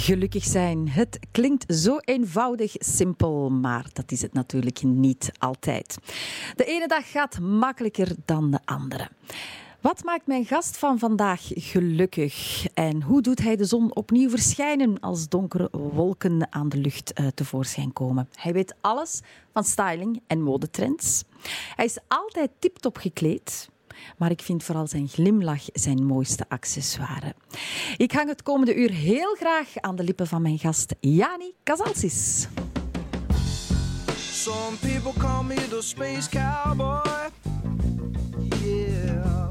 Gelukkig zijn. Het klinkt zo eenvoudig simpel, maar dat is het natuurlijk niet altijd. De ene dag gaat makkelijker dan de andere. Wat maakt mijn gast van vandaag gelukkig? En hoe doet hij de zon opnieuw verschijnen als donkere wolken aan de lucht uh, tevoorschijn komen? Hij weet alles van styling en modetrends. Hij is altijd tiptop gekleed. Maar ik vind vooral zijn glimlach zijn mooiste accessoire. Ik hang het komende uur heel graag aan de lippen van mijn gast Jani Casalsis. Some people call me the space cowboy. Yeah.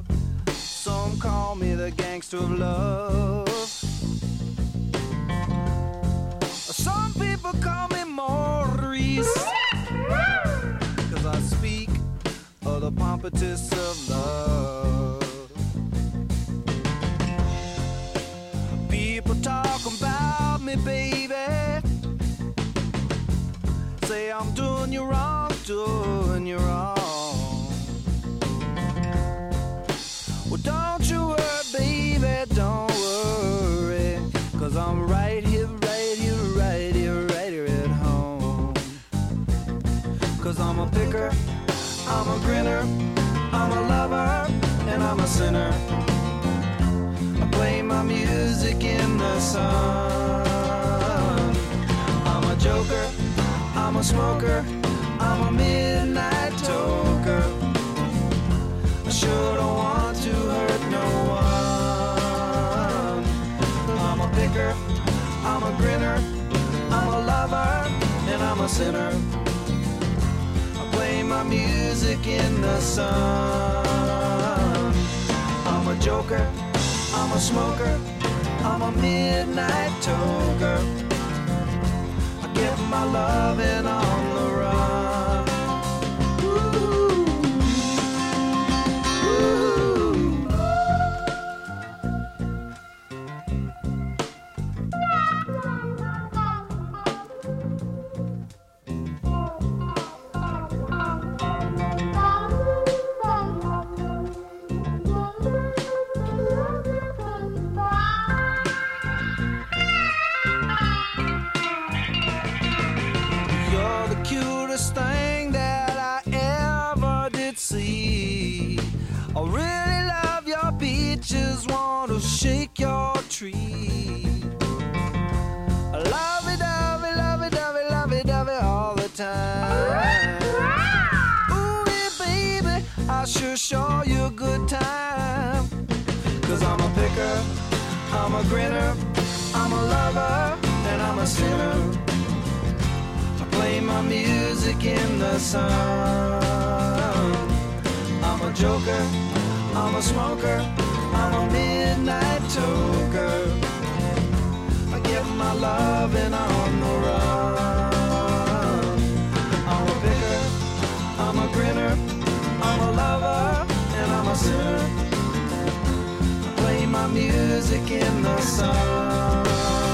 Some call me the gangster of love. Some people call me Maurice. The pompatus of love. People talk about me, baby. Say I'm doing you wrong, doing you wrong. Well, don't you worry, baby, don't worry. Cause I'm right here, right here, right here, right here at home. Cause I'm a picker, I'm a grinner, I'm a lover, and I'm a sinner. I play my music in the sun. I'm a joker, I'm a smoker, I'm a midnight toker. I sure don't want to hurt no one. I'm a picker, I'm a grinner, I'm a lover, and I'm a sinner. My music in the sun. I'm a joker, I'm a smoker, I'm a midnight toker. I get my loving on sinner. I play my music in the sun. I'm a joker, I'm a smoker, I'm a midnight toker. I get my loving on the run. I'm a picker, I'm a grinner, I'm a lover, and I'm a sinner. I play my music in the sun.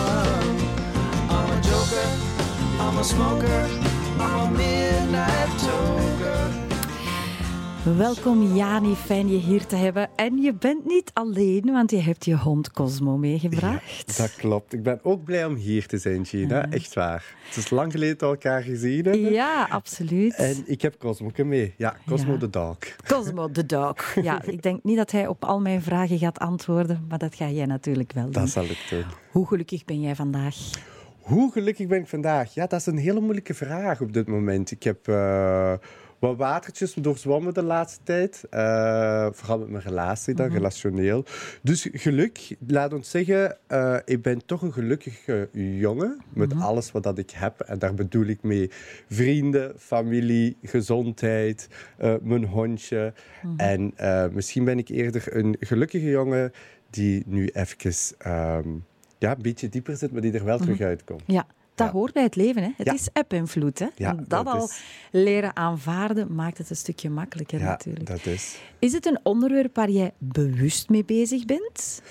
I'm a joker, I'm a smoker, I'm a midnight toker. Welkom Jani, fijn je hier te hebben. En je bent niet alleen, want je hebt je hond Cosmo meegebracht. Ja, dat klopt. Ik ben ook blij om hier te zijn, Gina. Echt waar. Het is lang geleden dat we elkaar gezien hebben. Ja, absoluut. En ik heb Cosmo mee. Ja, Cosmo Ja. de dog. Cosmo de dog. Ja, ik denk niet dat hij op al mijn vragen gaat antwoorden, maar dat ga jij natuurlijk wel doen. Dat zal ik doen. Hoe gelukkig ben jij vandaag? Hoe gelukkig ben ik vandaag? Ja, dat is een hele moeilijke vraag op dit moment. Ik heb eh, wat watertjes doorzwommen de laatste tijd. Eh, vooral met mijn relatie dan, relationeel. Dus geluk, laat ons zeggen, eh, ik ben toch een gelukkige jongen. Met alles wat dat ik heb. En daar bedoel ik mee vrienden, familie, gezondheid, mijn hondje. En eh, misschien ben ik eerder een gelukkige jongen die nu even ja, een beetje dieper zit, maar die er wel terug uitkomt. Ja, dat Ja. hoort bij het leven. Hè? Het Ja. is en vloed. Hè? Ja, en dat, dat al is- leren aanvaarden maakt het een stukje makkelijker Ja, natuurlijk. dat is. Is het een onderwerp waar jij bewust mee bezig bent?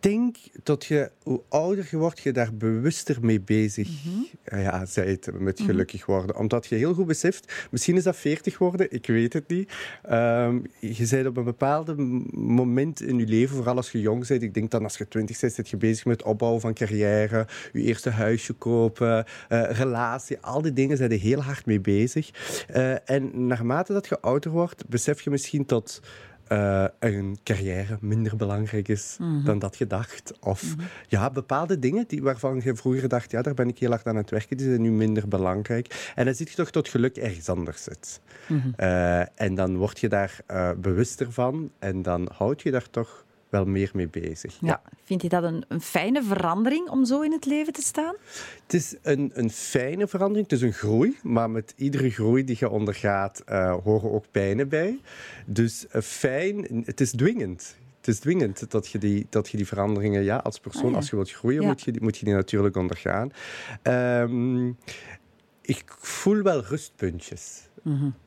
Ik denk dat je, hoe ouder je wordt, je daar bewuster mee bezig Mhm. ja, bent met gelukkig worden. Omdat je heel goed beseft, misschien is dat 40 worden, ik weet het niet. Ehm, je bent op een bepaald moment in je leven, vooral als je jong bent, ik denk dan als je 20 bent, zit je bezig met het opbouwen van carrière, je eerste huisje kopen, eh, relatie, al die dingen zijn er heel hard mee bezig. Eh, en naarmate dat je ouder wordt, besef je misschien dat eh, een carrière minder belangrijk is dan dat je dacht. Of ja, bepaalde dingen die, waarvan je vroeger dacht, ja, daar ben ik heel hard aan het werken, die zijn nu minder belangrijk. En dan zie je toch dat geluk ergens anders zit. Eh, en dan word je daar eh, bewuster van en dan houd je daar toch wel meer mee bezig. Ja. Vind je dat een, een fijne verandering om zo in het leven te staan? Het is een, een fijne verandering, het is een groei, maar met iedere groei die je ondergaat eh, horen ook pijnen bij. Dus eh, fijn, het is dwingend. Het is dwingend dat je die, dat je die veranderingen, ja, als persoon, Ah, ja. als je wilt groeien, Ja. moet, je, die- moet je die natuurlijk ondergaan. Ehm, ik voel wel rustpuntjes.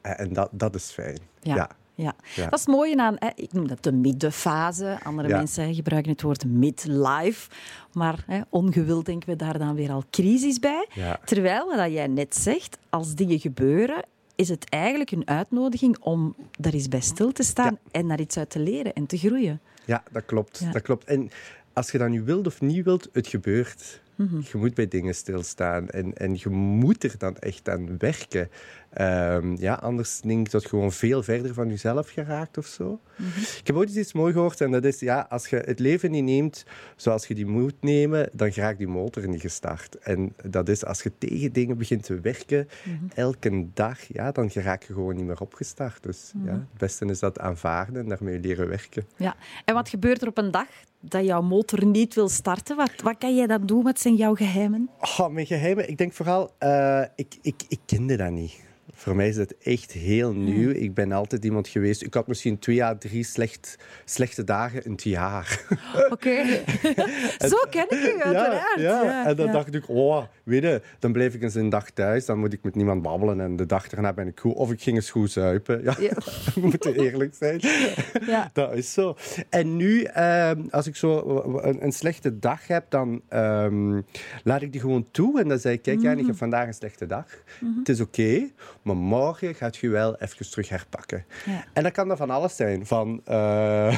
Eh, En dat, dat is fijn. Mhm. Ja. ja. Ja. Ja. Dat is het mooie aan, hè, ik noem dat de middenfase. Andere Ja. mensen gebruiken het woord midlife. Maar hè, ongewild denken we daar dan weer al crisis bij. Ja. Terwijl, wat jij net zegt, als dingen gebeuren, is het eigenlijk een uitnodiging om daar eens bij stil te staan en daar iets uit te leren en te groeien. Ja, dat klopt. Dat klopt. En als je dat nu wilt of niet wilt, het gebeurt. Mhm. Je moet bij dingen stilstaan en, en je moet er dan echt aan werken. Ehm, ja, anders denk ik dat je gewoon veel verder van jezelf geraakt of zo. Mhm. Ik heb ooit iets mooi gehoord en dat is, ja, als je het leven niet neemt zoals je die moet nemen, dan raakt die motor niet gestart. En dat is, als je tegen dingen begint te werken, Mhm. elke dag, ja, dan raak je gewoon niet meer opgestart. Dus Mhm. ja, het beste is dat aanvaarden en daarmee leren werken. Ja. En wat gebeurt er op een dag dat jouw motor niet wil starten? Wat, wat kan jij dan doen? Wat zijn jouw geheimen? Oh, mijn geheimen, ik denk vooral, eh, ik, ik, ik kende dat niet. Voor mij is het echt heel nieuw. Ik ben altijd iemand geweest. Ik had misschien twee à drie slecht, slechte dagen in het jaar. Oké. Zo ken ik u, uiteraard. Ja, ja. en dan ja. dacht ik, oh, weet je, dan blijf ik eens een dag thuis. Dan moet ik met niemand babbelen en de dag daarna ben ik goed. Of ik ging eens goed zuipen. Ja, Ja. we moeten eerlijk zijn. Ja. Dat is zo. En nu, ehm, als ik zo een, een slechte dag heb, dan ehm, laat ik die gewoon toe. En dan zeg ik, kijk, ja, ik heb vandaag een slechte dag. Het is oké, maar morgen gaat je wel even terug herpakken. Ja. En dat kan dan van alles zijn. Van eh,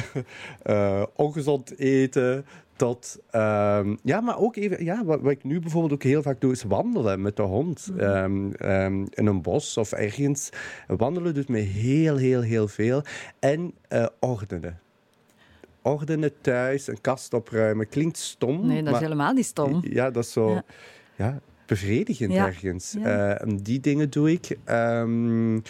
eh, ongezond eten tot... ehm, ja, maar ook even... Ja, wat, wat ik nu bijvoorbeeld ook heel vaak doe, is wandelen met de hond. Ehm, ehm, in een bos of ergens. Wandelen doet me heel, heel, heel veel. En eh, ordenen. Ordenen thuis, een kast opruimen. Klinkt stom, Nee, dat is helemaal niet stom. ja, dat is zo Ja. ja. Bevredigend Ja. ergens. Ja. Eh, en die dingen doe ik. Ehm,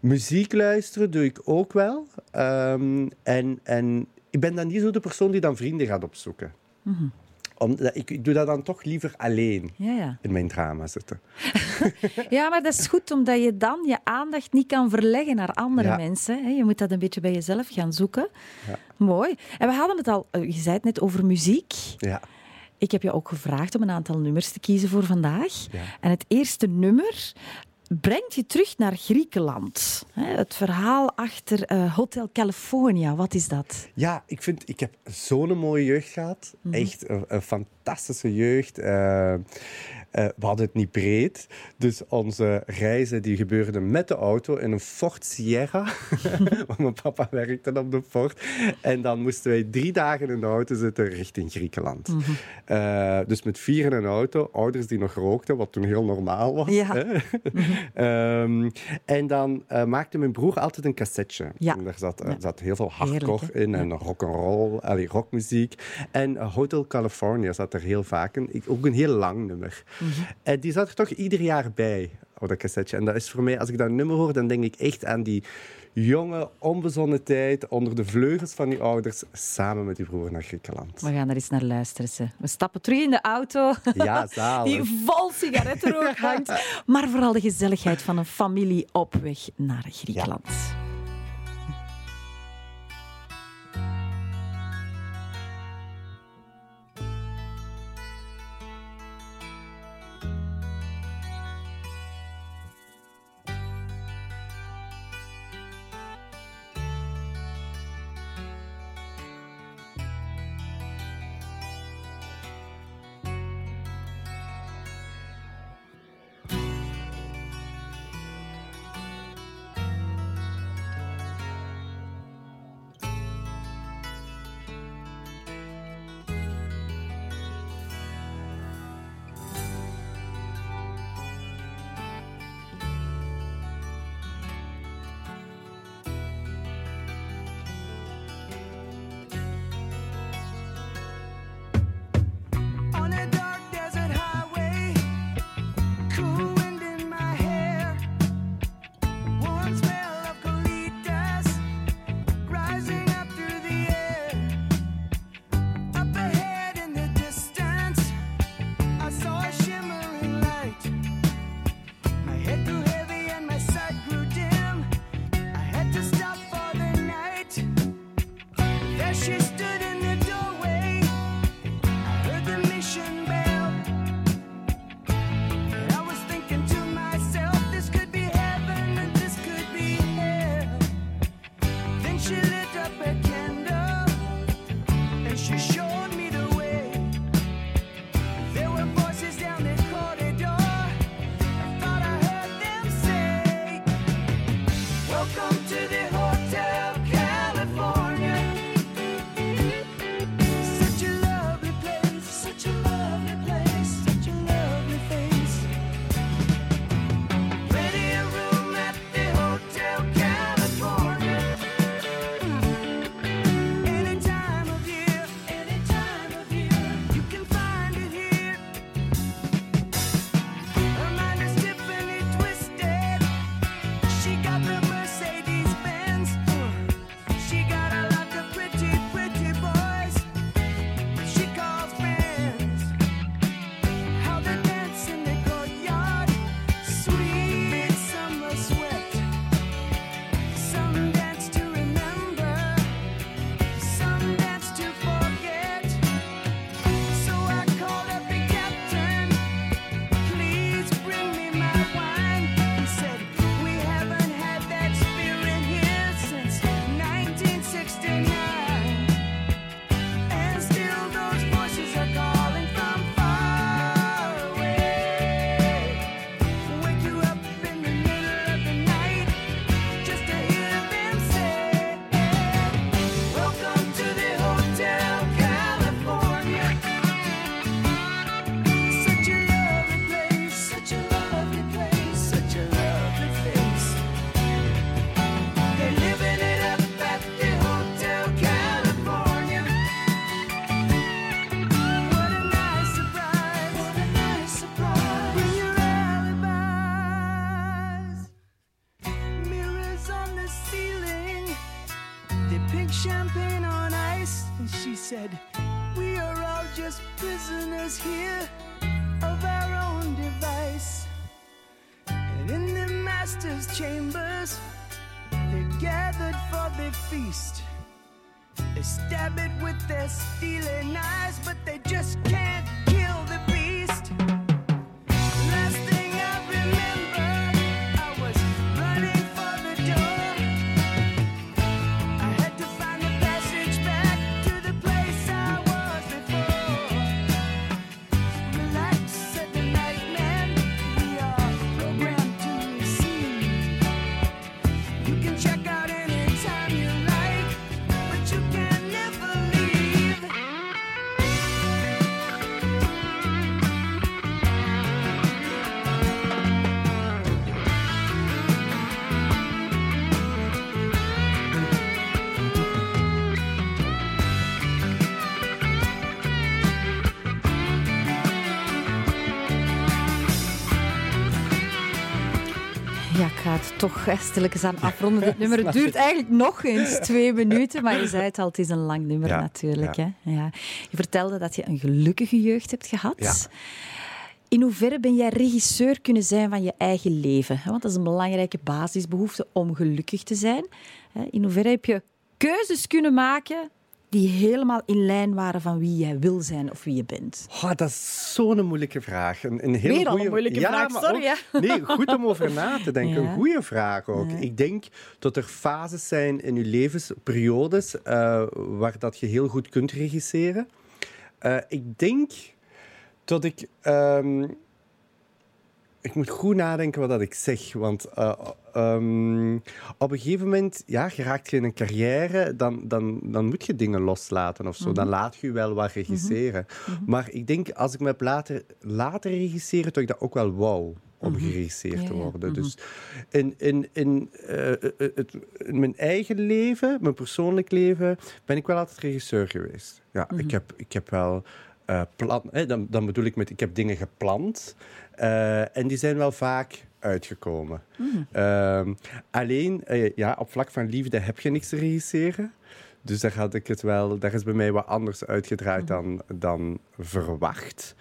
muziek luisteren doe ik ook wel. Ehm, en, en ik ben dan niet zo de persoon die dan vrienden gaat opzoeken. Omdat, ik, ik doe dat dan toch liever alleen Ja, ja. in mijn drama zitten. ja, maar dat is goed, omdat je dan je aandacht niet kan verleggen naar andere Ja. mensen. Je moet dat een beetje bij jezelf gaan zoeken. Ja. Mooi. En we hadden het al, eh, je zei het net over muziek. Ja. Ik heb je ook gevraagd om een aantal nummers te kiezen voor vandaag. Ja. En het eerste nummer brengt je terug naar Griekenland. Het verhaal achter eh, Hotel California, wat is dat? Ja, ik vind, ik heb zo'n mooie jeugd gehad. Echt een, een fantastische jeugd. Eh, eh, we hadden het niet breed. Dus onze reizen die gebeurden met de auto in een Ford Sierra. Want mijn papa werkte op de Ford. En dan moesten wij drie dagen in de auto zitten richting Griekenland. Eh, dus met vier in een auto. Ouders die nog rookten, wat toen heel normaal was. Ja. hè. Ehm, en dan maakte mijn broer altijd een cassetje. Ja. En daar zat, Ja. zat heel veel hardcore in en rock'n'roll, rockmuziek. En Hotel California zat er heel vaak. Ik, ook een heel lang nummer. Mhm. En die zat er toch ieder jaar bij, op dat cassetje. En dat is voor mij, als ik dat nummer hoor, dan denk ik echt aan die jonge, onbezonnen tijd onder de vleugels van die ouders, samen met die broer naar Griekenland. We gaan er eens naar luisteren. Ze. We stappen terug in de auto. Ja, zalig. Die vol sigarettenrook hangt. Maar vooral de gezelligheid van een familie op weg naar Griekenland. For the feast. They stab it with their steely knives, but they just can't toch stilletjes aan afronden. Dit nummer het duurt eigenlijk nog eens twee minuten, maar je zei het al, het is een lang nummer Ja, natuurlijk. ja. Hè? Ja. Je vertelde dat je een gelukkige jeugd hebt gehad. In hoeverre ben jij regisseur kunnen zijn van je eigen leven? Want dat is een belangrijke basisbehoefte om gelukkig te zijn. In hoeverre heb je keuzes kunnen maken die helemaal in lijn waren van wie jij wil zijn of wie je bent? Oh, dat is zo'n moeilijke vraag. Een, een Weer al een moeilijke ja, vraag, sorry, ook- Nee, goed om over na te denken. Ja. Een goede vraag ook. Ik denk dat er fases zijn in je levensperiodes eh, waar dat je heel goed kunt regisseren. Eh, ik denk dat ik... ehm, ik moet goed nadenken wat dat ik zeg. Want eh, ehm, op een gegeven moment, ja, je raakt je in een carrière, dan, dan, dan moet je dingen loslaten of zo. Dan laat je je wel wat regisseren. Maar ik denk, als ik me heb laten, laten regisseren, dat ik dat ook wel wou om geregisseerd te Ja, ja. worden. Dus in, in, in, eh, eh, het, in mijn eigen leven, mijn persoonlijk leven, ben ik wel altijd regisseur geweest. Ja, ik, heb, ik heb wel eh plan, hè, dan, dan bedoel ik met, ik heb dingen gepland eh, en die zijn wel vaak uitgekomen. Ehm, alleen, eh, ja, op vlak van liefde heb je niks te regisseren. Dus daar had ik het wel, daar is bij mij wat anders uitgedraaid dan, dan verwacht.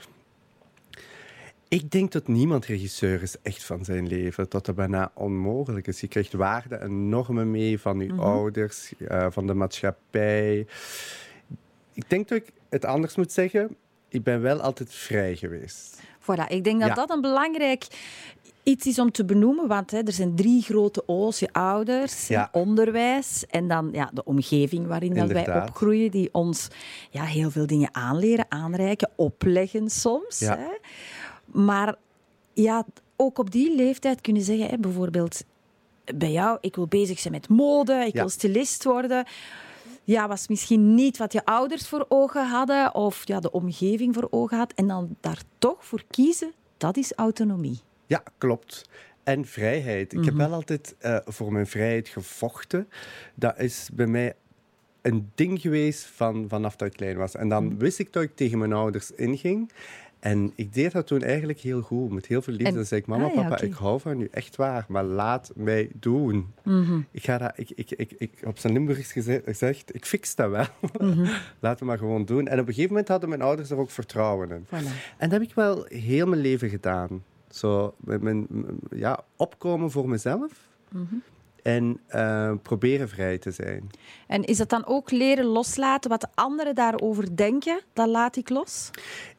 Ik denk dat niemand regisseur is echt van zijn leven. Dat dat bijna onmogelijk is. Je krijgt waarde en normen mee van je ouders, eh, van de maatschappij. Ik denk dat ik het anders moet zeggen. Ik ben wel altijd vrij geweest. Voilà, ik denk dat Ja. dat een belangrijk iets is om te benoemen, want hè, er zijn drie grote O's. Je ouders, Ja. je onderwijs en dan ja, de omgeving waarin dat wij opgroeien, die ons ja, heel veel dingen aanleren, aanreiken, opleggen soms. Ja. Hè. Maar ja, ook op die leeftijd kun je zeggen, hè, bijvoorbeeld bij jou, ik wil bezig zijn met mode, ik wil stylist worden. Ja, was misschien niet wat je ouders voor ogen hadden of ja, de omgeving voor ogen had. En dan daar toch voor kiezen, dat is autonomie. Ja, klopt. En vrijheid. Ik heb wel altijd eh, voor mijn vrijheid gevochten. Dat is bij mij een ding geweest van, vanaf dat ik klein was. En dan wist ik dat ik tegen mijn ouders inging. En ik deed dat toen eigenlijk heel goed, met heel veel liefde. En- Dan zei ik, mama, Ah, ja, papa, ik hou van u, echt waar. Maar laat mij doen. Ik ga dat, ik, ik, ik, ik, op zijn Limburgs geze- gezegd, ik fix dat wel. Laten we maar gewoon doen. En op een gegeven moment hadden mijn ouders er ook vertrouwen in. Voilà. En dat heb ik wel heel mijn leven gedaan. Zo, met mijn, ja, opkomen voor mezelf. En eh, proberen vrij te zijn. En is dat dan ook leren loslaten wat de anderen daarover denken? Dat laat ik los?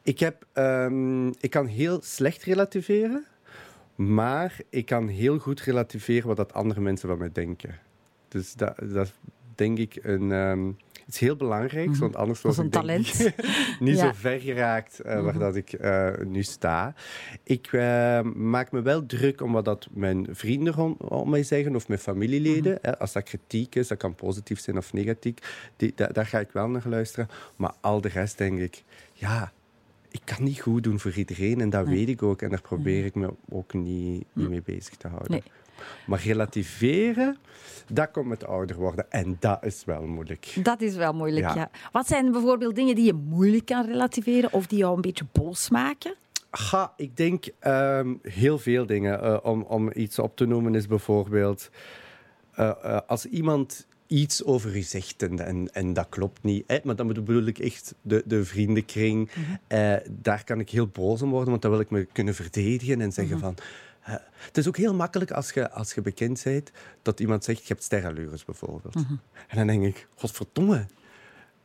Ik, heb, ehm, ik kan heel slecht relativeren. Maar ik kan heel goed relativeren wat dat andere mensen van mij denken. Dus dat, dat denk ik een, ehm, iets heel belangrijks. Want anders was is ik denk talent. niet Ja. zo ver geraakt eh, waar dat ik eh, nu sta. Ik eh, maak me wel druk om wat dat mijn vrienden om, om mij zeggen of mijn familieleden. hè. Als dat kritiek is, dat kan positief zijn of negatief. Die, da- daar ga ik wel naar luisteren. Maar al de rest denk ik, ja, ik kan niet goed doen voor iedereen. En dat weet ik ook. En daar probeer ik me ook niet, niet mee bezig te houden. Nee. Maar relativeren, dat komt met ouder worden. En dat is wel moeilijk. Dat is wel moeilijk, ja. Ja. Wat zijn bijvoorbeeld dingen die je moeilijk kan relativeren of die jou een beetje boos maken? Ga, ik denk ehm, heel veel dingen. Eh, om, om iets op te noemen is bijvoorbeeld... eh, eh, als iemand iets over u zegt en, en, en dat klopt niet. Hè, maar dan bedoel ik echt de, de vriendenkring. Eh, daar kan ik heel boos om worden, want dan wil ik me kunnen verdedigen en zeggen van... het is ook heel makkelijk als je, als je bekend bent dat iemand zegt, je hebt sterrenlures bijvoorbeeld. En dan denk ik, godverdomme.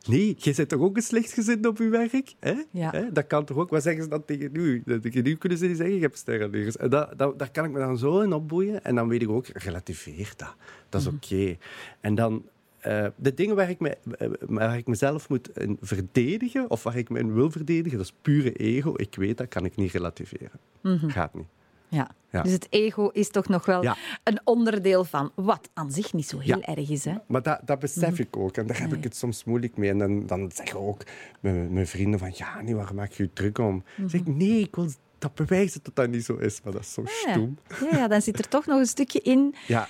Nee, jij bent toch ook een slechtgezind op je werk? Hè? Ja. Hè? Dat kan toch ook? Wat zeggen ze dan tegen u? Dat tegen u kunnen ze niet zeggen, je hebt sterrenlures. En dat, dat, daar kan ik me dan zo in opboeien. En dan weet ik ook, relativeer dat. Dat is oké. En dan... eh, de dingen waar ik, me, eh, waar ik mezelf moet in verdedigen, of waar ik me in wil verdedigen, dat is pure ego. Ik weet dat, kan ik niet relativeren. Gaat niet. Ja. Ja. Dus het ego is toch nog wel Ja. een onderdeel van wat aan zich niet zo heel Ja. erg is. Hè? Maar dat, dat besef ik ook. En daar heb Nee. ik het soms moeilijk mee. En dan, dan zeggen ook mijn, mijn vrienden van... Ja, nee, waar maak je je druk om? Dan zeg ik, nee, ik wil dat bewijzen dat dat niet zo is. Maar dat is zo Ja. stoem. Ja, ja, dan zit er toch nog een stukje in Ja,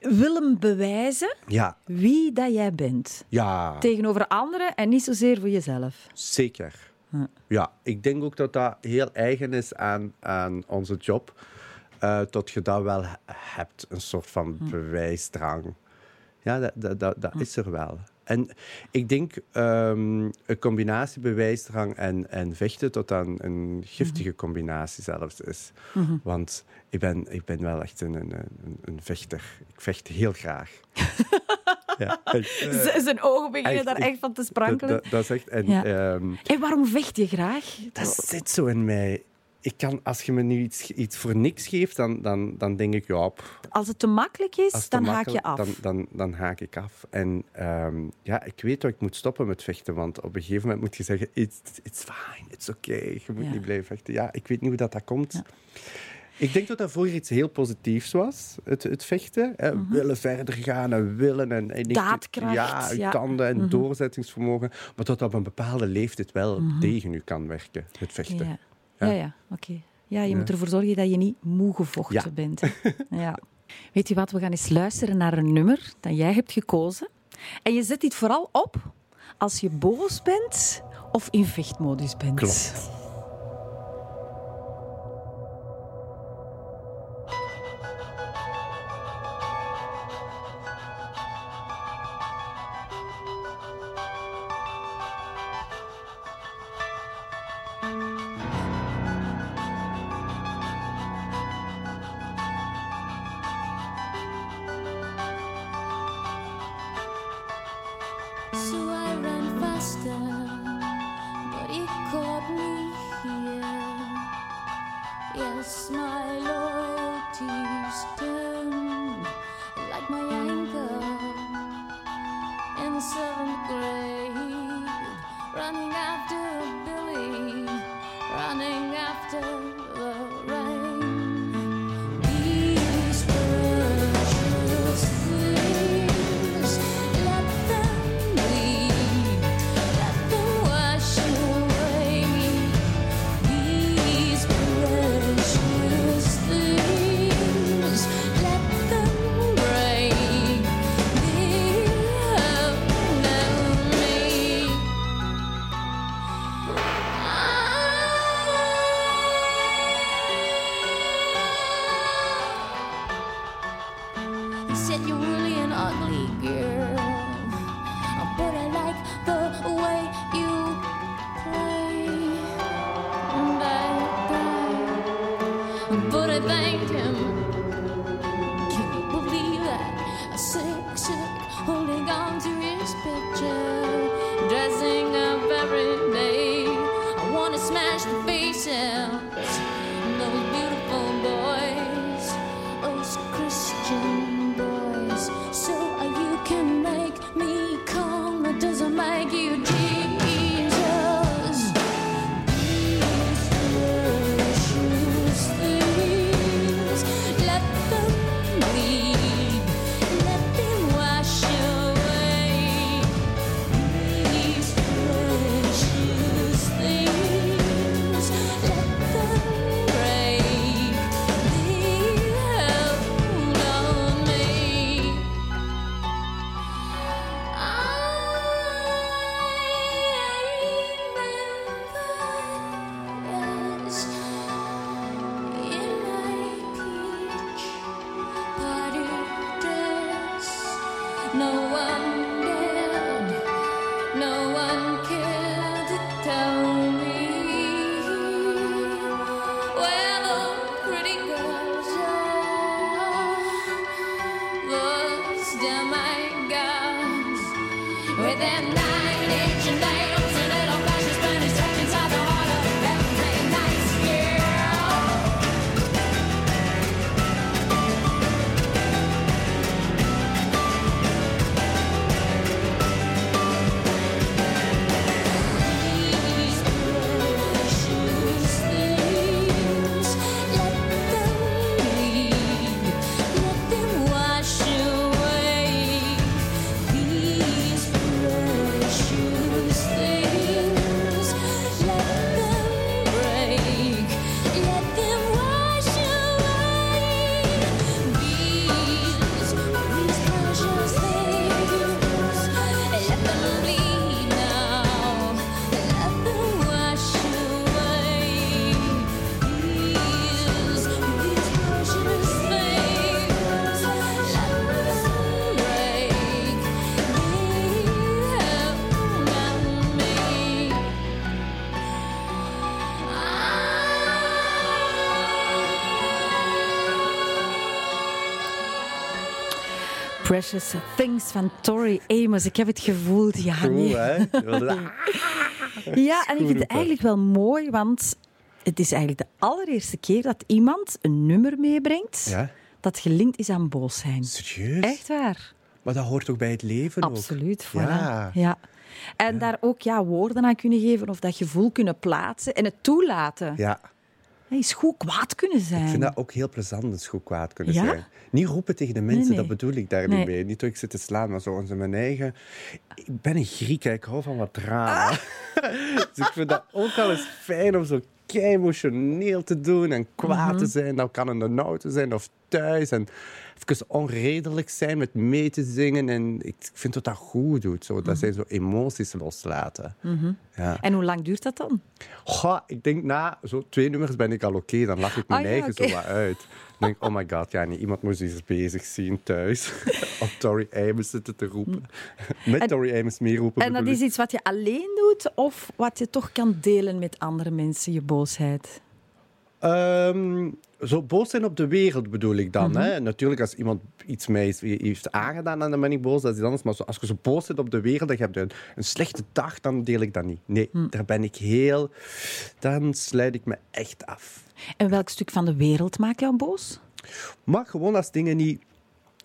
willen bewijzen ja, wie dat jij bent. ja, Tegenover anderen en niet zozeer voor jezelf. zeker. Ja, ik denk ook dat dat heel eigen is aan, aan onze job. eh, dat je dat wel he- hebt, een soort van bewijsdrang. Ja, dat, dat, dat, dat is er wel. En ik denk ehm, een combinatie bewijsdrang en, en vechten tot dan een giftige combinatie zelfs is. Want ik ben, ik ben wel echt een, een, een, een vechter. Ik vecht heel graag. ja, eh, Zijn ogen beginnen echt, daar echt van te sprankelen. dat, dat is echt... En, Ja. ehm, En waarom vecht je graag? dat zit zo in mij. Ik kan, als je me nu iets, iets voor niks geeft, dan, dan, dan denk ik, ja, pff, Als het te makkelijk is, te dan haak je af. Dan, dan, dan haak ik af. En ehm, ja, ik weet dat ik moet stoppen met vechten, want op een gegeven moment moet je zeggen, it's, it's fine, it's okay. Je moet Ja. niet blijven vechten. Ja, ik weet niet hoe dat, dat komt. Ik denk dat dat vroeger iets heel positiefs was, het, het vechten. Hè. Willen verder gaan en willen. En, Mhm. Daadkracht, Ja, ja. Mhm. tanden en doorzettingsvermogen. Maar dat op een bepaalde leeftijd wel tegen u kan werken, het vechten. Ja, ja, ja. oké. Ja, je moet ervoor zorgen dat je niet moe gevochten bent. ja. Weet je wat, we gaan eens luisteren naar een nummer dat jij hebt gekozen. En je zet dit vooral op als je boos bent of in vechtmodus bent. Klopt. Said you're really an ugly girl, but I like the Precious Things van Tori Amos. Ik heb het gevoeld, ja. Cool, hè? Wilde- Ja, en ik vind het eigenlijk wel mooi, want het is eigenlijk de allereerste keer dat iemand een nummer meebrengt Ja? dat gelinkt is aan boos zijn. Serieus? Echt waar. Maar dat hoort toch bij het leven ook? Absoluut. Voilà. Ja. Ja. En daar ook ja, woorden aan kunnen geven of dat gevoel kunnen plaatsen en het toelaten. Ja, Hij is goed kwaad kunnen zijn. ik vind dat ook heel plezant, is goed kwaad kunnen Ja? zijn. Niet roepen tegen de mensen, nee. dat bedoel ik daar Nee. niet mee. Niet dat ik zit te slaan, maar zo in mijn eigen... Ik ben een Griek, hè. ik hou van wat drama. Ah. dus ik vind dat ook wel eens fijn om zo kei emotioneel te doen en kwaad Mhm. te zijn. Dat kan in de zijn of thuis. En even onredelijk zijn met mee te zingen. En ik vind dat dat goed doet. Zo. Mhm. Dat zijn zo emoties loslaten. Ja. En hoe lang duurt dat dan? Goh, ik denk na zo twee nummers ben ik al oké. Dan lach ik mijn Ah, ja, eigen oké. zo wat uit. Dan denk ik, oh my god, ja, nee, iemand moest iets bezig zien thuis. Op Tori Amos zitten te roepen. Met En- Tori Amos meeroepen. En dat is iets wat je alleen doet of wat je toch kan delen met andere mensen, je boosheid? Ehm, zo boos zijn op de wereld bedoel ik dan. hè? Natuurlijk, als iemand iets mij heeft aangedaan, dan ben ik boos. Dat is iets anders. Maar als je zo boos bent op de wereld, dat je hebt een, een slechte dag, dan deel ik dat niet. Nee, daar ben ik heel... Dan sluit ik me echt af. En welk stuk van de wereld maakt jou boos? Maar gewoon als dingen niet,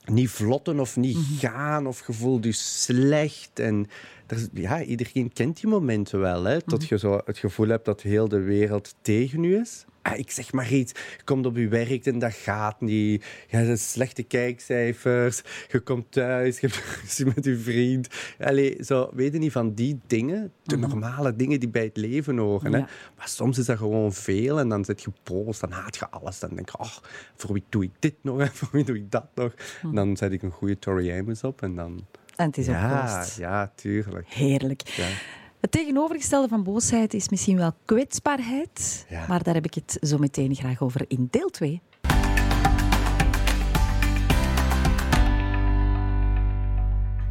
niet vlotten of niet gaan of je voelt je slecht. En is- ja, iedereen kent die momenten wel. Hè, tot je zo het gevoel hebt dat heel de wereld tegen je is. Ah, ik zeg maar iets. Je komt op je werk en dat gaat niet. Je hebt slechte kijkcijfers. Je komt thuis, je hebt met je vriend. Allee, zo, weet je niet van die dingen. De normale dingen die bij het leven horen. Hè. Maar soms is dat gewoon veel en dan zit je boos, dan haat je alles. Dan denk je, oh, voor wie doe ik dit nog en voor wie doe ik dat nog? Dan zet ik een goede Tori Amos op en dan... En het is Ja, opgelost. ja, tuurlijk. Heerlijk. Ja. Het tegenovergestelde van boosheid is misschien wel kwetsbaarheid. Ja. Maar daar heb ik het zo meteen graag over in deel 2.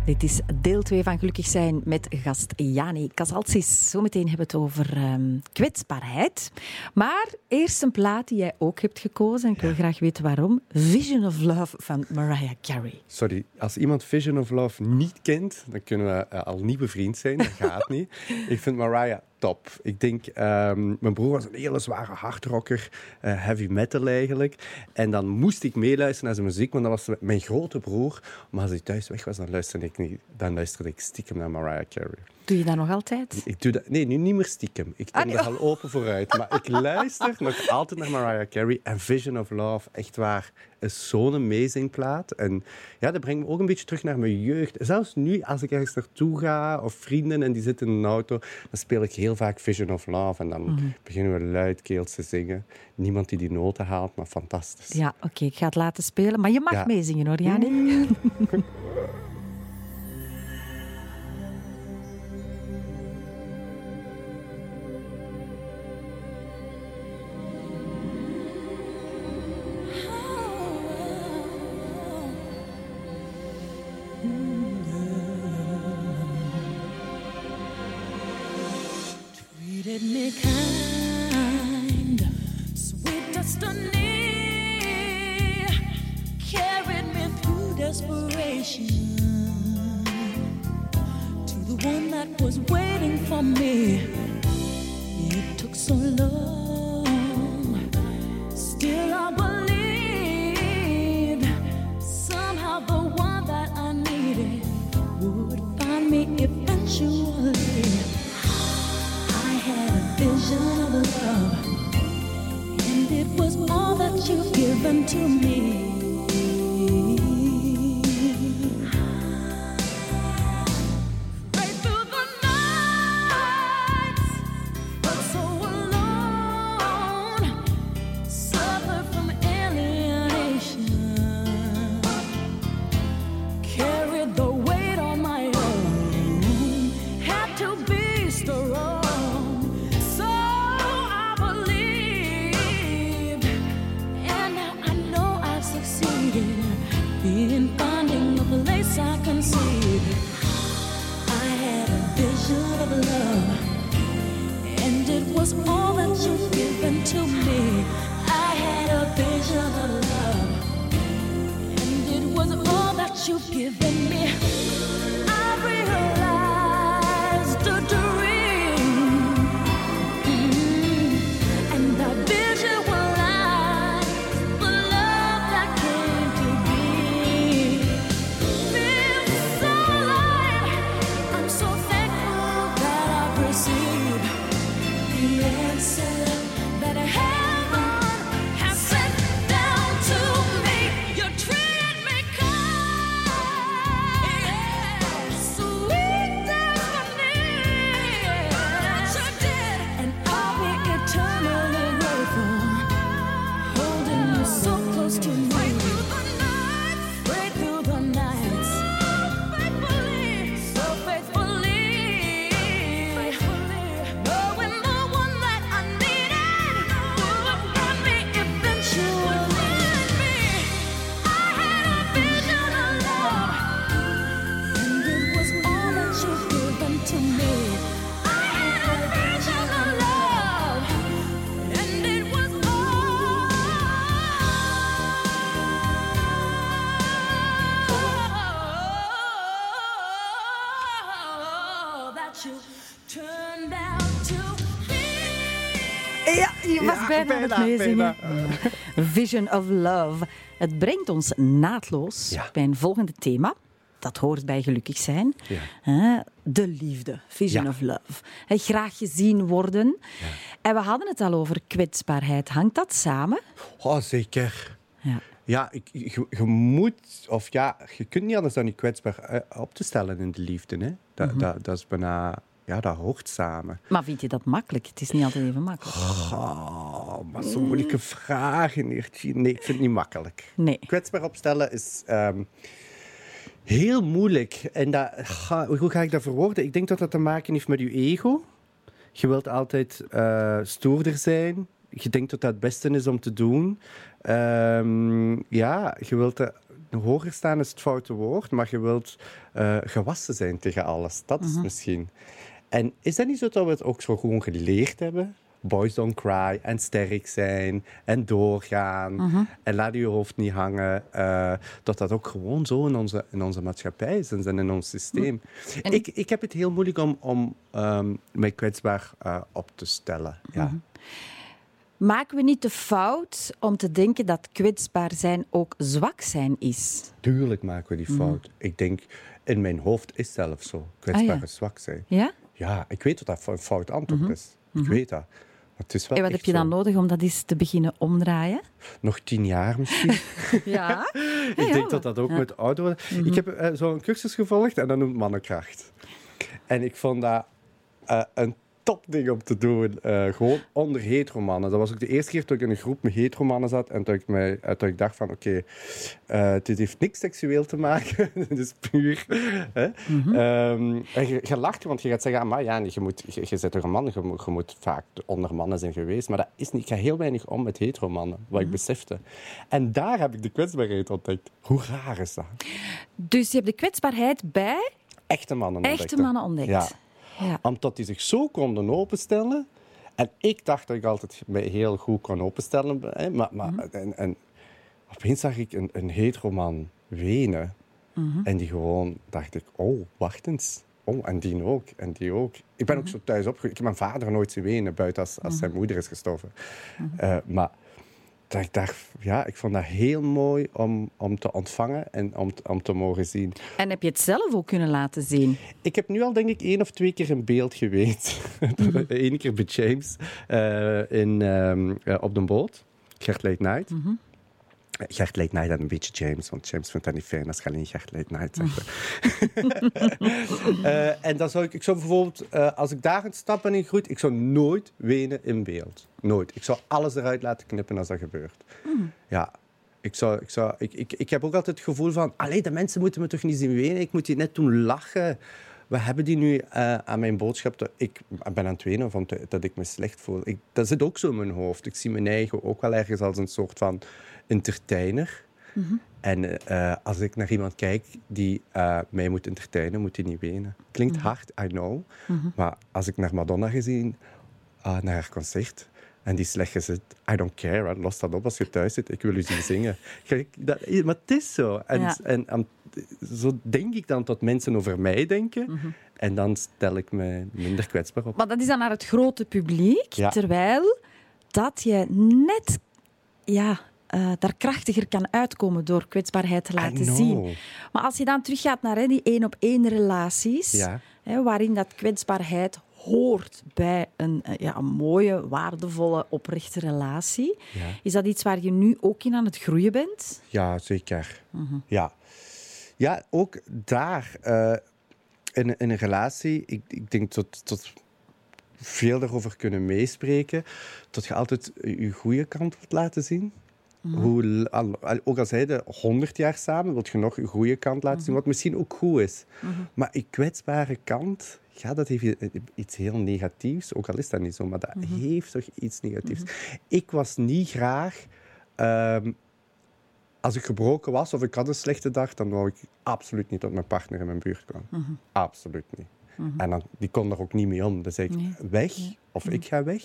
Dit is deel 2 van Gelukkig zijn met gast Jani Casalsis. Zometeen hebben we het over ehm, kwetsbaarheid. Maar eerst een plaat die jij ook hebt gekozen. En ik wil graag weten waarom. Vision of Love van Mariah Carey. Sorry, als iemand Vision of Love niet kent, dan kunnen we eh, al niet bevriend zijn. Dat gaat niet. Ik vind Mariah top. Ik denk, ehm, mijn broer was een hele zware hardrocker, eh, heavy metal eigenlijk. En dan moest ik meeluisteren naar zijn muziek, want dat was mijn grote broer. Maar als hij thuis weg was, dan luisterde ik, niet, dan luisterde ik stiekem naar Mariah Carey. Doe je dat nog altijd? Ik doe dat, nee, nu niet meer stiekem. Ik Ah, neem nee. er al open vooruit. Maar ik luister nog altijd naar Mariah Carey. En Vision of Love, echt waar, is zo'n amazing plaat. En ja, dat brengt me ook een beetje terug naar mijn jeugd. Zelfs nu, als ik ergens naartoe ga, of vrienden en die zitten in een auto, dan speel ik heel vaak Vision of Love. En dan Mhm. beginnen we luidkeels te zingen. Niemand die die noten haalt, maar fantastisch. Ja, oké, ik ga het laten spelen. Maar je mag Ja. meezingen hoor, Jani. so low. Bijna, bijna. Vision of Love. Het brengt ons naadloos Ja. bij een volgende thema. Dat hoort bij gelukkig zijn. Ja. De liefde. Vision Ja. of Love. Graag gezien worden. En we hadden het al over kwetsbaarheid. Hangt dat samen? Oh, zeker. Ja. Ja, ik, je, je moet, of ja, je kunt niet anders dan je kwetsbaar op te stellen in de liefde. Hè? Dat, Mhm. dat, dat is bijna, ja, dat hoort samen. Maar vind je dat makkelijk? Het is niet altijd even makkelijk. Oh, maar zo'n moeilijke vragen, Eertje. Nee, ik vind het niet makkelijk. Nee. Kwetsbaar opstellen is ehm, heel moeilijk. En dat, hoe ga ik dat verwoorden? Ik denk dat dat te maken heeft met je ego. Je wilt altijd eh, stoerder zijn. Je denkt dat dat het beste is om te doen. Ehm, ja, je wilt eh, hoger staan is het foute woord, maar je wilt eh, gewassen zijn tegen alles. Dat is misschien. En is dat niet zo dat we het ook zo gewoon geleerd hebben? Boys don't cry en sterk zijn en doorgaan en laat je hoofd niet hangen. eh, dat dat ook gewoon zo in onze, in onze maatschappij is en in ons systeem. En- Ik, ik heb het heel moeilijk om, om ehm, mij kwetsbaar eh, op te stellen. Ja. Maken we niet de fout om te denken dat kwetsbaar zijn ook zwak zijn is? Tuurlijk maken we die fout. Ik denk, in mijn hoofd is zelfs zo. Kwetsbaar Ah, ja. is zwak zijn. Ja? Ja, ik weet dat dat een fout antwoord is. Ik weet dat. Maar het is wel En wat heb je dan zo. nodig om dat eens te beginnen omdraaien? Nog tien jaar misschien. Ja. ik denk dat dat ook met ouder worden. Ik heb eh, zo'n cursus gevolgd en dat noemt mannenkracht. En ik vond dat eh, een topding om te doen. eh, gewoon onder heteromannen. Dat was ook de eerste keer dat ik in een groep met heteromannen zat en dat ik, mij, eh, dat ik dacht van oké, eh, dit heeft niks seksueel te maken. dit is puur. Hè? Ehm, en je, je lacht, want je gaat zeggen, maar ja, je, moet, je, je bent toch een man, je moet, je moet vaak onder mannen zijn geweest. Maar dat is niet. Ik ga heel weinig om met heteromannen, wat ik besefte. En daar heb ik de kwetsbaarheid ontdekt. Hoe raar is dat? Dus je hebt de kwetsbaarheid bij Echte mannen echte ontdekte. mannen ontdekt. Ja. Ja. Omdat die zich zo konden openstellen. En ik dacht dat ik altijd mij heel goed kon openstellen. Hè, maar, maar, Mhm. en, en opeens zag ik een, een heteroman wenen. Mhm. En die gewoon dacht ik, oh, wacht eens. Oh, en die ook, en die ook. Ik ben ook Mhm. zo thuis opgegroeid. Ik heb mijn vader nooit zien wenen, buiten als, als zijn moeder is gestorven. Mhm. Eh, maar dat ik dacht, ja, ik vond dat heel mooi om, om te ontvangen en om, om te mogen zien. En heb je het zelf ook kunnen laten zien? Ik heb nu al denk ik één of twee keer in beeld geweest. Eén keer bij James eh, in, ehm, eh, op de boot. Gert Late Night. Eh, Gert Late Night en een beetje James, want James vindt dat niet fijn als je alleen Gert Late Night zegt. Eh, en dan zou ik, ik zou bijvoorbeeld, eh, als ik daar een stap ben in groeit, ik zou nooit wenen in beeld. Nooit. Ik zou alles eruit laten knippen als dat gebeurt. Ja. Ik, zou, ik, zou, ik, ik, ik heb ook altijd het gevoel van, allee, de mensen moeten me toch niet zien wenen. Ik moet die net doen lachen. We hebben die nu eh, aan mijn boodschap. Dat ik ben aan het wenen van te- dat ik me slecht voel. Ik, dat zit ook zo in mijn hoofd. Ik zie mijn eigen ook wel ergens als een soort van entertainer. En eh, als ik naar iemand kijk die eh, mij moet entertainen, moet hij niet wenen. Klinkt hard, I know. Maar als ik naar Madonna gezien, ah, naar haar concert, en die slecht gezet, I don't care, hè. los dat op als je thuis zit, ik wil u zien zingen. Kijk, dat, maar het is zo. En, Ja. en, en zo denk ik dan dat mensen over mij denken. Mhm. En dan stel ik me minder kwetsbaar op. Maar dat is dan naar het grote publiek, Ja. terwijl dat je net ja, eh, daar krachtiger kan uitkomen door kwetsbaarheid te laten zien. Maar als je dan teruggaat naar hè, die één-op-één relaties, Ja. hè, waarin dat kwetsbaarheid hoort bij een, eh, ja, een mooie, waardevolle, oprechte relatie, Ja. is dat iets waar je nu ook in aan het groeien bent? Ja, zeker. Ja. ja, ook daar eh, in, in een relatie, ik, ik denk dat, dat veel daarover kunnen meespreken, dat je altijd je goede kant wilt laten zien. Hoe, l- al- al- ook al je 100 jaar samen, wil je nog je goede kant laten zien, wat misschien ook goed is. Maar je kwetsbare kant, ja, dat heeft iets heel negatiefs. Ook al is dat niet zo, maar dat heeft toch iets negatiefs. Ik was niet graag ehm, als ik gebroken was of ik had een slechte dag, dan wou ik absoluut niet dat mijn partner in mijn buurt kwam. Absoluut niet. En dan, die kon er ook niet mee om. Dan zei ik, Nee. weg, of ik ga weg.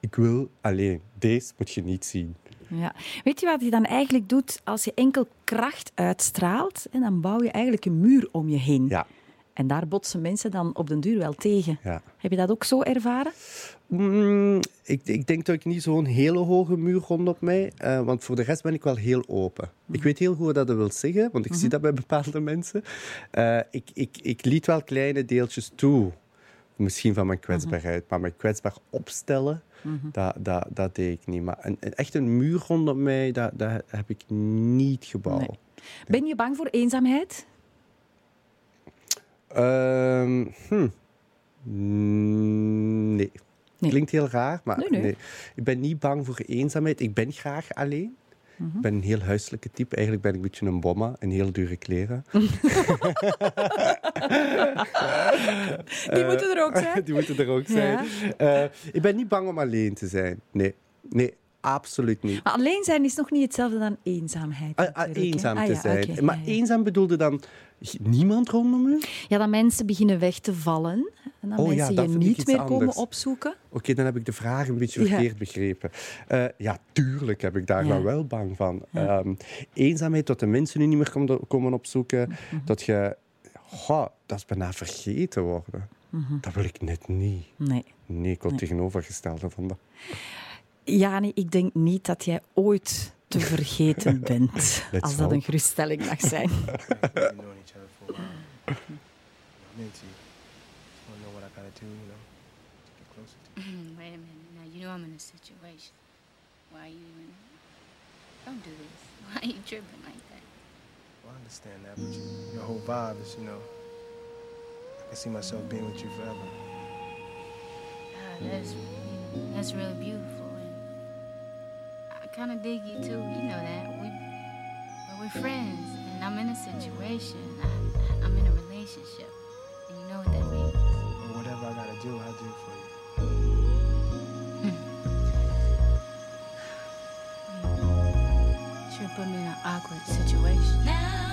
Ik wil alleen, deze moet je niet zien. Ja. Weet je wat je dan eigenlijk doet als je enkel kracht uitstraalt? En dan bouw je eigenlijk een muur om je heen. Ja, En daar botsen mensen dan op den duur wel tegen. Ja. Heb je dat ook zo ervaren? Mm, ik, ik denk dat ik niet zo'n hele hoge muur rondom mij, eh, want voor de rest ben ik wel heel open. Ik weet heel goed wat dat wil zeggen, want ik zie dat bij bepaalde mensen. Eh, ik, ik, ik liet wel kleine deeltjes toe, misschien van mijn kwetsbaarheid, maar mijn kwetsbaar opstellen, dat, dat, dat deed ik niet. Maar een, een- echt een muur rondom mij, dat, dat heb ik niet gebouwd. Nee. Ben je bang voor eenzaamheid? Ehm, hm. Nee. Nee. Klinkt heel raar, maar Nee, nee, nee. Ik ben niet bang voor eenzaamheid. Ik ben graag alleen. Ik ben een heel huiselijke type. Eigenlijk ben ik een beetje een bomma en heel dure kleren. Die moeten er ook zijn. Die moeten er ook zijn. Eh, ik ben niet bang om alleen te zijn. Nee, nee absoluut niet. Maar alleen zijn is nog niet hetzelfde dan eenzaamheid. Ah, ah, eenzaam Ah, te ja, zijn. maar eenzaam bedoelde dan niemand rondom u? Ja, dat mensen beginnen weg te vallen. En dat Oh ja, mensen je niet meer komen opzoeken. Oké, dan heb ik de vraag een beetje Ja. verkeerd begrepen. Eh, ja, tuurlijk heb ik daar Ja. dan wel bang van. Ehm, eenzaamheid, dat de mensen nu niet meer komen, komen opzoeken. Mhm. Dat je... Goh, dat is bijna vergeten worden. Mhm. Dat wil ik net niet. Nee. Nee, ik wil tegenovergestelde van dat. Ja, nee, ik denk niet dat jij ooit te vergeten bent. als dat hope. een geruststelling mag zijn. know what I gotta you know, to get closer to you. Wait a minute. Now, you know I'm in a situation. Why are you even... Don't do this. Why are you tripping like that? Well, I understand that, but you, your whole vibe is, you know, I can see myself being with you forever. Ah, that's, that's really beautiful. And I kind of dig you, too. You know that. We, but we're friends, and I'm in a situation. I, I'm in a relationship. And you know what that do, I'll do it for you. Sure put me in an awkward situation. Now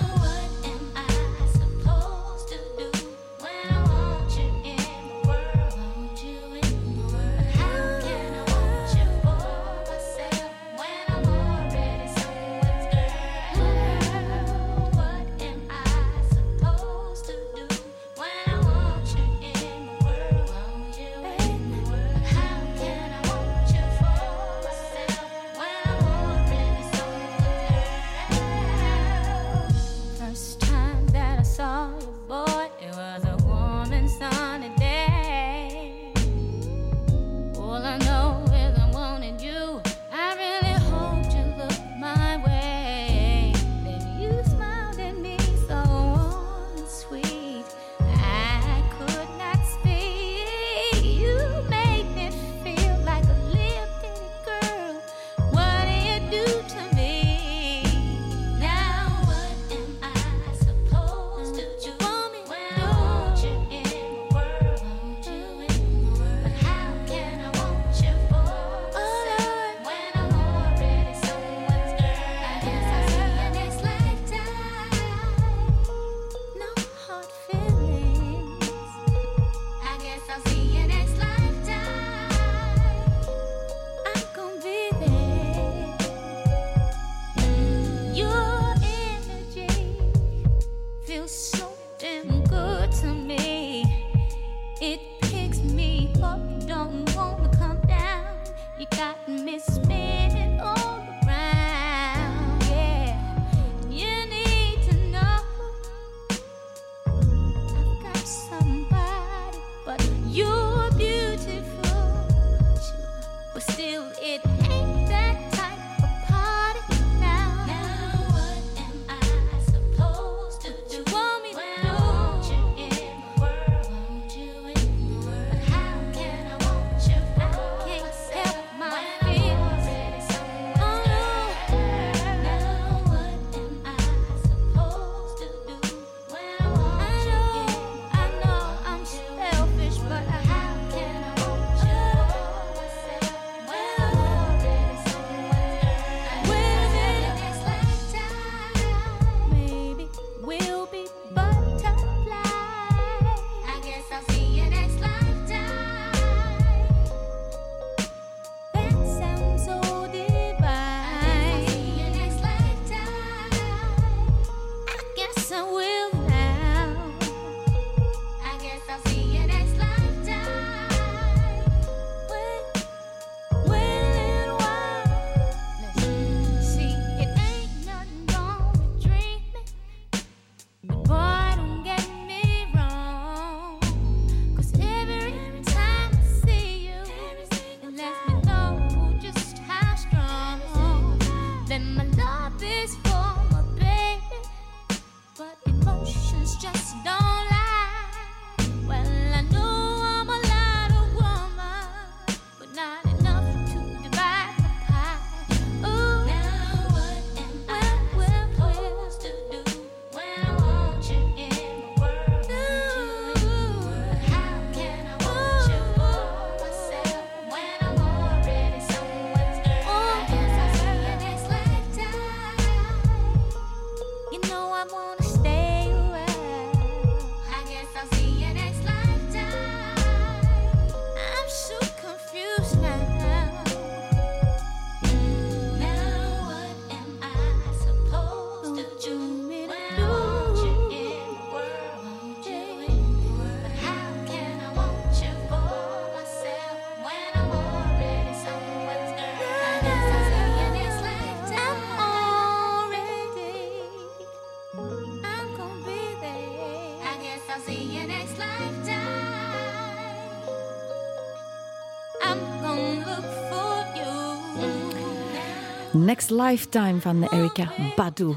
Next Lifetime van Erika Badu.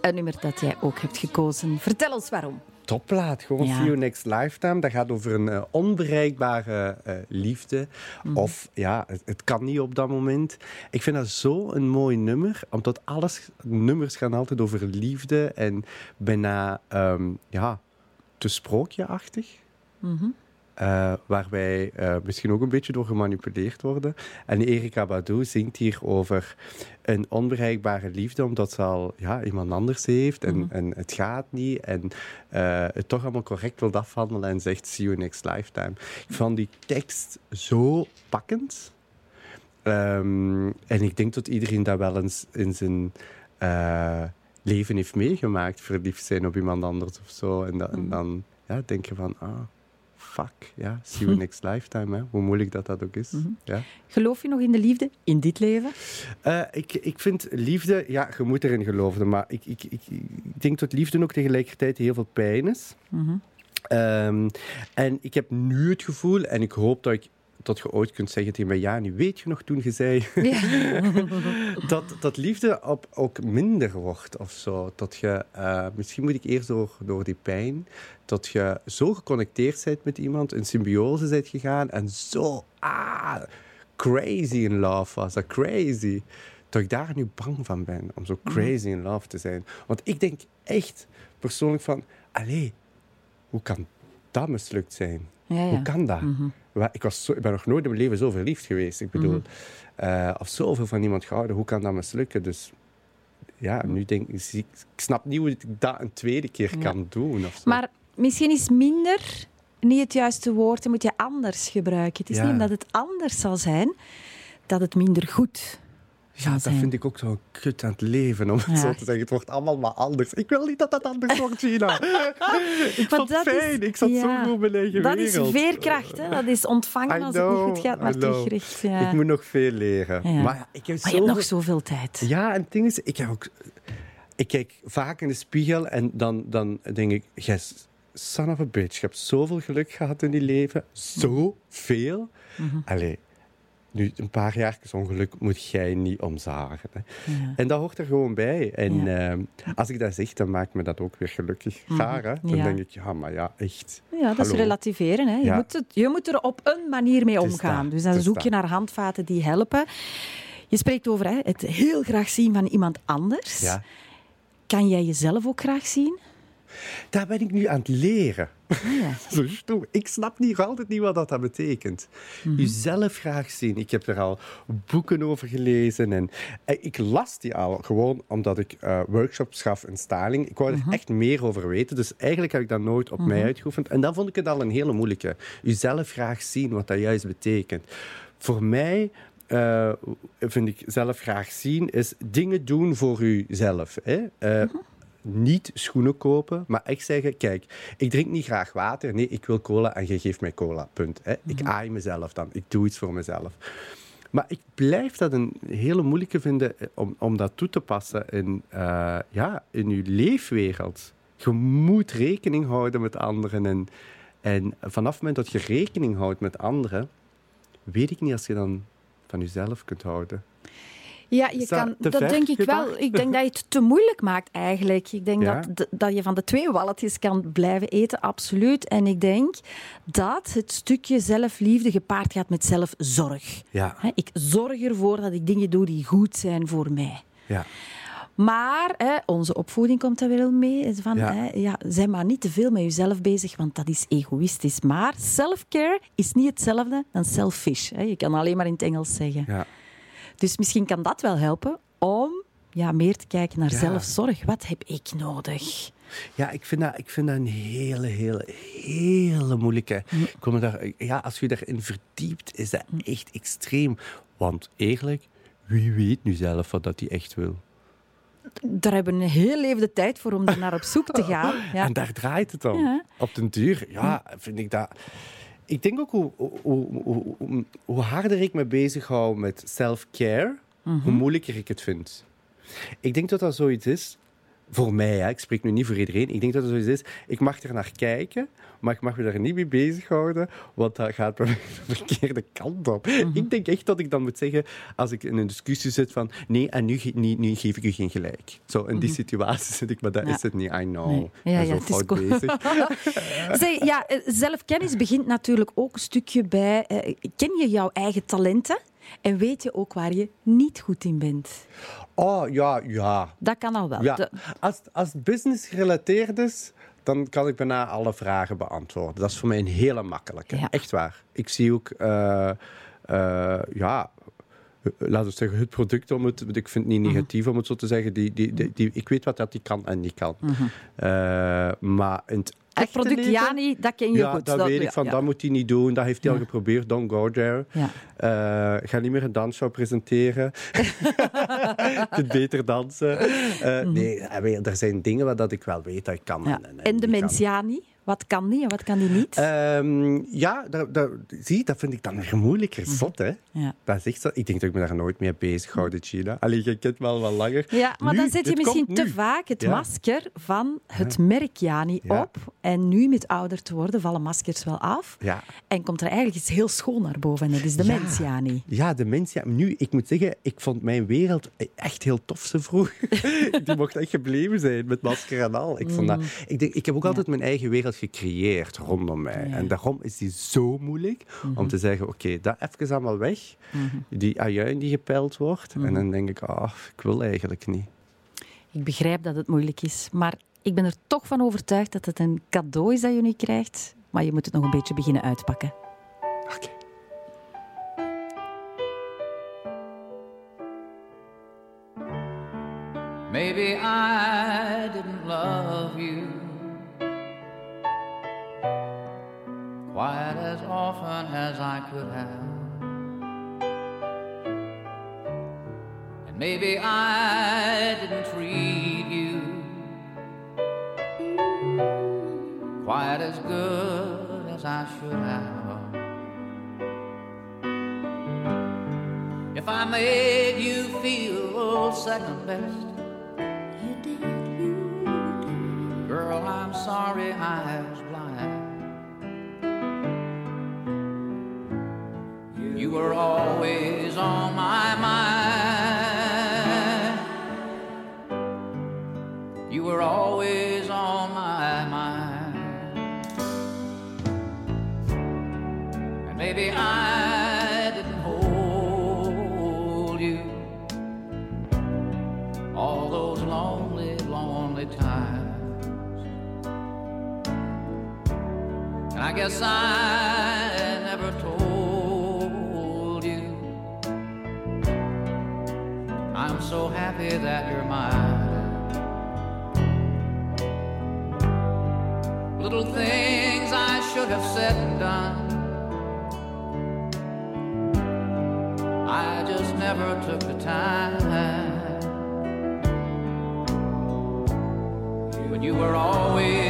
Een nummer dat jij ook hebt gekozen. Vertel ons waarom. topplaat. Gewoon Ja. See You Next Lifetime. Dat gaat over een eh, onbereikbare eh, liefde. Mhm. Of ja, het, het kan niet op dat moment. Ik vind dat zo een mooi nummer. Omdat alles, nummers gaan altijd over liefde. En bijna, ehm, ja, te sprookjeachtig. Mhm. Eh, waar wij eh, misschien ook een beetje door gemanipuleerd worden. En Erika Badu zingt hier over een onbereikbare liefde, omdat ze al ja, iemand anders heeft en, en het gaat niet. En eh, het toch allemaal correct wil afhandelen en zegt: See you next lifetime. Ik vond die tekst zo pakkend. Ehm, en ik denk dat iedereen dat wel eens in zijn leven heeft meegemaakt, verliefd zijn op iemand anders of zo. En, da- en dan ja, denk je van, ah, fuck, ja, see you next lifetime, hè. hoe moeilijk dat dat ook is. Ja. Geloof je nog in de liefde in dit leven? Eh, ik, ik vind liefde, ja, je moet erin geloven, maar ik, ik, ik, ik denk dat liefde ook tegelijkertijd heel veel pijn is. Ehm, en ik heb nu het gevoel, en ik hoop dat ik dat je ooit kunt zeggen tegen mij, ja, nu weet je nog toen je zei dat, dat liefde op, ook minder wordt of zo. Dat je, eh, misschien moet ik eerst door, door die pijn, dat je zo geconnecteerd bent met iemand, in symbiose bent gegaan en zo ah, crazy in love was. Dat crazy. Dat ik daar nu bang van ben, om zo crazy in love te zijn. Want ik denk echt persoonlijk van, allee, hoe kan dat mislukt zijn? Ja, ja. Hoe kan dat? Wa- Ik, was zo, ik ben nog nooit in mijn leven zo verliefd geweest. Ik bedoel, eh, of zoveel van iemand gehouden. Hoe kan dat mislukken? Dus ja, nu denk ik, ik snap niet hoe ik dat een tweede keer kan doen. Of zo. Maar misschien is minder niet het juiste woord. Dan moet je anders gebruiken. Het is Ja. niet omdat het anders zal zijn, dat het minder goed ja, dat zijn. vind ik ook zo kut aan het leven, om het Ja. zo te zeggen. Het wordt allemaal maar anders. Ik wil niet dat dat anders wordt, Gina. ik vond het dat is- fijn. ik zat ja, zo goed Dat is veerkracht. Hè? Dat is ontvangen als het niet goed gaat, maar teruggericht. Ja. Ik moet nog veel leren. Maar ik heb Maar je hebt nog zoveel tijd. Ja, en het ding is, ik, heb ook, ik kijk vaak in de spiegel en dan, dan denk ik, yes, son of a bitch, je hebt zoveel geluk gehad in je leven. Zoveel. Allee, nu een paar jaar ongeluk moet jij niet omzagen. Hè. Ja. En dat hoort er gewoon bij. En Ja. ehm, als ik dat zeg, dan maakt me dat ook weer gelukkig. Gaar, hè? Dan Ja. denk ik, ja, maar ja, echt. Ja, dat is relativeren. Hè. Je, moet het, je moet er op een manier mee omgaan. Dus dan zoek je naar handvaten die helpen. Je spreekt over hè, het heel graag zien van iemand anders. Kan jij jezelf ook graag zien? Daar ben ik nu aan het leren. Ja. Ik snap niet, altijd niet wat dat, betekent. Jezelf graag zien. Ik heb er al boeken over gelezen. En, eh, ik las die al gewoon omdat ik eh, workshops gaf in styling. Ik wou er echt meer over weten. Dus eigenlijk heb ik dat nooit op mij uitgeoefend. En dan vond ik het al een hele moeilijke. Jezelf graag zien, wat dat juist betekent. Voor mij eh, vind ik zelf graag zien, is dingen doen voor uzelf. Hè? Niet schoenen kopen, maar echt zeggen: Kijk, ik drink niet graag water. Nee, ik wil cola en jij geeft mij cola. Punt. Hè? Ik aai mezelf dan. Ik doe iets voor mezelf. Maar ik blijf dat een hele moeilijke vinden eh, om, om dat toe te passen in, eh, ja, in je leefwereld. Je moet rekening houden met anderen. En, en vanaf het moment dat je rekening houdt met anderen, weet ik niet als je dan van jezelf kunt houden. Ja, je dat kan, dat denk ik wel. Ik denk dat je het te moeilijk maakt eigenlijk. Ik denk Ja? dat, dat je van de twee walletjes kan blijven eten, absoluut. En ik denk dat het stukje zelfliefde gepaard gaat met zelfzorg. Ja, Ik zorg ervoor dat ik dingen doe die goed zijn voor mij. ja. Maar hè, onze opvoeding komt daar wel mee. Van, Ja. hè, ja, zijn maar niet te veel met jezelf bezig, want dat is egoïstisch. Maar self-care is niet hetzelfde dan selfish. Hè. Je kan alleen maar in het Engels zeggen. ja. Dus misschien kan dat wel helpen om ja, meer te kijken naar Ja. zelfzorg. Wat heb ik nodig? Ja, ik vind, dat, ik vind dat een hele, hele, hele moeilijke. Ik me daar, ja, als je daarin verdiept, is dat echt extreem. Want eigenlijk, wie weet nu zelf wat dat hij echt wil? Daar hebben we een heel leven de tijd voor om er naar op zoek te gaan. Ja. En daar draait het om. Ja. Op den duur, ja, vind ik dat... Ik denk ook hoe, hoe, hoe, hoe, hoe harder ik me bezig hou met self-care, hoe moeilijker ik het vind. Ik denk dat dat zoiets is voor mij, hè, ik spreek nu niet voor iedereen. Ik denk dat het zoiets is. Ik mag er naar kijken, maar ik mag me daar niet mee bezighouden, want dat gaat bij mij de verkeerde kant op. Ik denk echt dat ik dan moet zeggen, als ik in een discussie zit van nee, en nu, ge- nu, nu geef ik u geen gelijk. Zo, in die situatie zit ik, maar dat Ja. is het niet. I know. Nee. Ja, ja, zo fout cool. bezig. Zeg, ja, eh, zelfkennis begint natuurlijk ook een stukje bij... eh, ken je jouw eigen talenten? En weet je ook waar je niet goed in bent? Oh, ja, ja. Dat kan al wel. Ja, De- als, als het business gerelateerd is, dan kan ik bijna alle vragen beantwoorden. Dat is voor mij een hele makkelijke. Ja. Echt waar. Ik zie ook, eh, eh, ja, laten we zeggen, het product om het, ik vind het niet Mhm. negatief om het zo te zeggen, die, die, die, die- ik weet wat dat die kan en niet kan. Eh, maar in het Het product leven- Jani, dat ken je ja, goed. dat, weet ja, ik van, ja. dat moet hij niet doen. Dat heeft hij al geprobeerd. Don't go there. Ja. Eh, ga niet meer een dansshow presenteren. Je kunt beter dansen. Eh, Nee, eh, weet je, er zijn dingen waar dat ik wel weet dat ik kan. Mhm. Ja. en, En de mens Jani, wat kan die en wat kan die niet? Ehm, ja, dat, dat, zie, dat vind ik dan weer moeilijker. Mhm. Zot, hè? ja. Dat is echt zo. Ik denk dat ik me daar nooit mee bezig houd, Gina. Allee, je kent me al wel langer. Ja, maar Nu, dan zet je misschien te nu. vaak het Ja. masker van het merk Jani Ja. op. En nu, met ouder te worden, vallen maskers wel af. Ja. En komt er eigenlijk iets heel schoon naar boven. En dat is de mens Jani. Ja, de mens. Ja, nu, ik moet zeggen, ik vond mijn wereld echt heel tof zo vroeg. Die mocht echt gebleven zijn met masker en al. Ik, vond dat, ik, denk, ik heb ook altijd mijn eigen wereld gecreëerd rondom mij. En daarom is die zo moeilijk om te zeggen, oké, dat even allemaal weg. Die ajuin die gepeld wordt. En dan denk ik, ah, ik wil eigenlijk niet. Ik begrijp dat het moeilijk is, maar ik ben er toch van overtuigd dat het een cadeau is dat je nu krijgt. Maar je moet het nog een beetje beginnen uitpakken. Oké. Maybe I didn't love you often as I could have. And maybe I didn't treat you quite as good as I should have. If I made you feel second best, You did, you. Girl, I'm sorry I You were always on my mind. You were always on my mind. And maybe I didn't hold you all those lonely, lonely times. And I guess I so happy that you're mine. Little things I should have said and done. I just never took the time. But you were always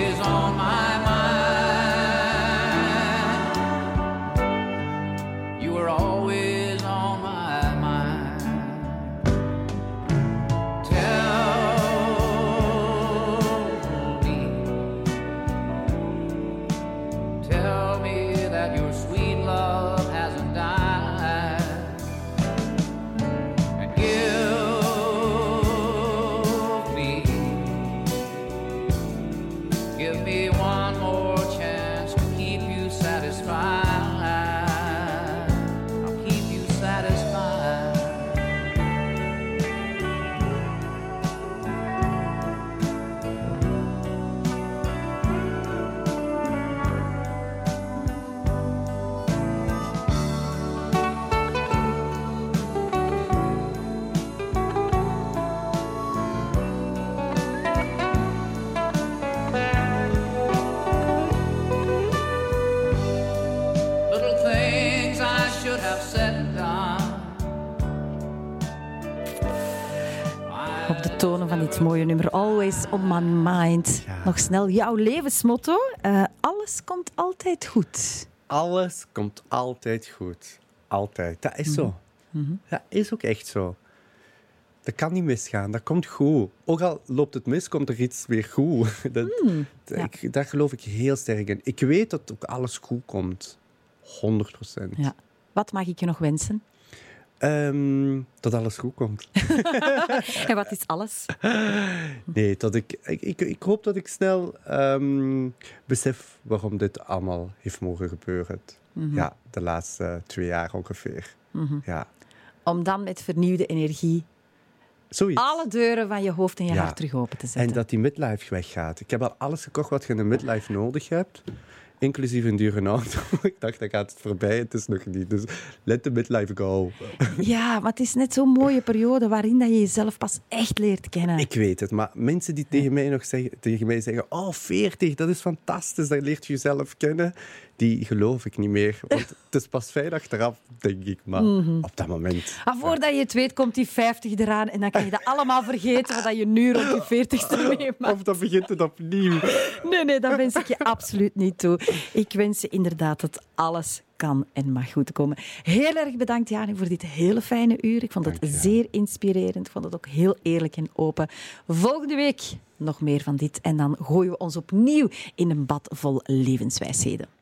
Op de tonen van dit mooie nummer Always on my mind. Ja. Nog snel jouw levensmotto. Eh, alles komt altijd goed. Alles komt altijd goed. Altijd. Dat is zo. Dat is ook echt zo. Dat kan niet misgaan. Dat komt goed. Ook al loopt het mis, komt er iets weer goed. Dat, ja. ik, daar geloof ik heel sterk in. Ik weet dat ook alles goed komt. 100 procent. Ja. Wat mag ik je nog wensen? Ehm, dat alles goed komt. En wat is alles? Nee, dat ik, ik, ik, ik hoop dat ik snel ehm, besef waarom dit allemaal heeft mogen gebeuren. Mhm. Ja, de laatste twee jaar ongeveer. Ja, Om dan met vernieuwde energie zoiets. alle deuren van je hoofd en je Ja. hart terug open te zetten. En dat die midlife weggaat. Ik heb al alles gekocht wat je in een midlife nodig hebt. Inclusief een dure auto. ik dacht, dan gaat het voorbij. Het is nog niet. Dus let the midlife go. Ja, maar het is net zo'n mooie periode waarin dat je jezelf pas echt leert kennen. Ik weet het, maar mensen die tegen mij nog zeggen, tegen mij zeggen: Oh, 40, dat is fantastisch, dan leert je jezelf kennen. Die geloof ik niet meer. Want het is pas fijn achteraf, denk ik. Maar op dat moment. Maar voordat je het weet, komt die 50 eraan en dan kan je dat allemaal vergeten wat je nu rond je 40ste meemaakt. Of dan begint het opnieuw. Nee, nee, dat wens ik je absoluut niet toe. Ik wens je inderdaad dat alles kan en mag goed komen. Heel erg bedankt, Jani, voor dit hele fijne uur. Ik vond het zeer inspirerend. Ik vond het ook heel eerlijk en open. Volgende week nog meer van dit. En dan gooien we ons opnieuw in een bad vol levenswijsheden.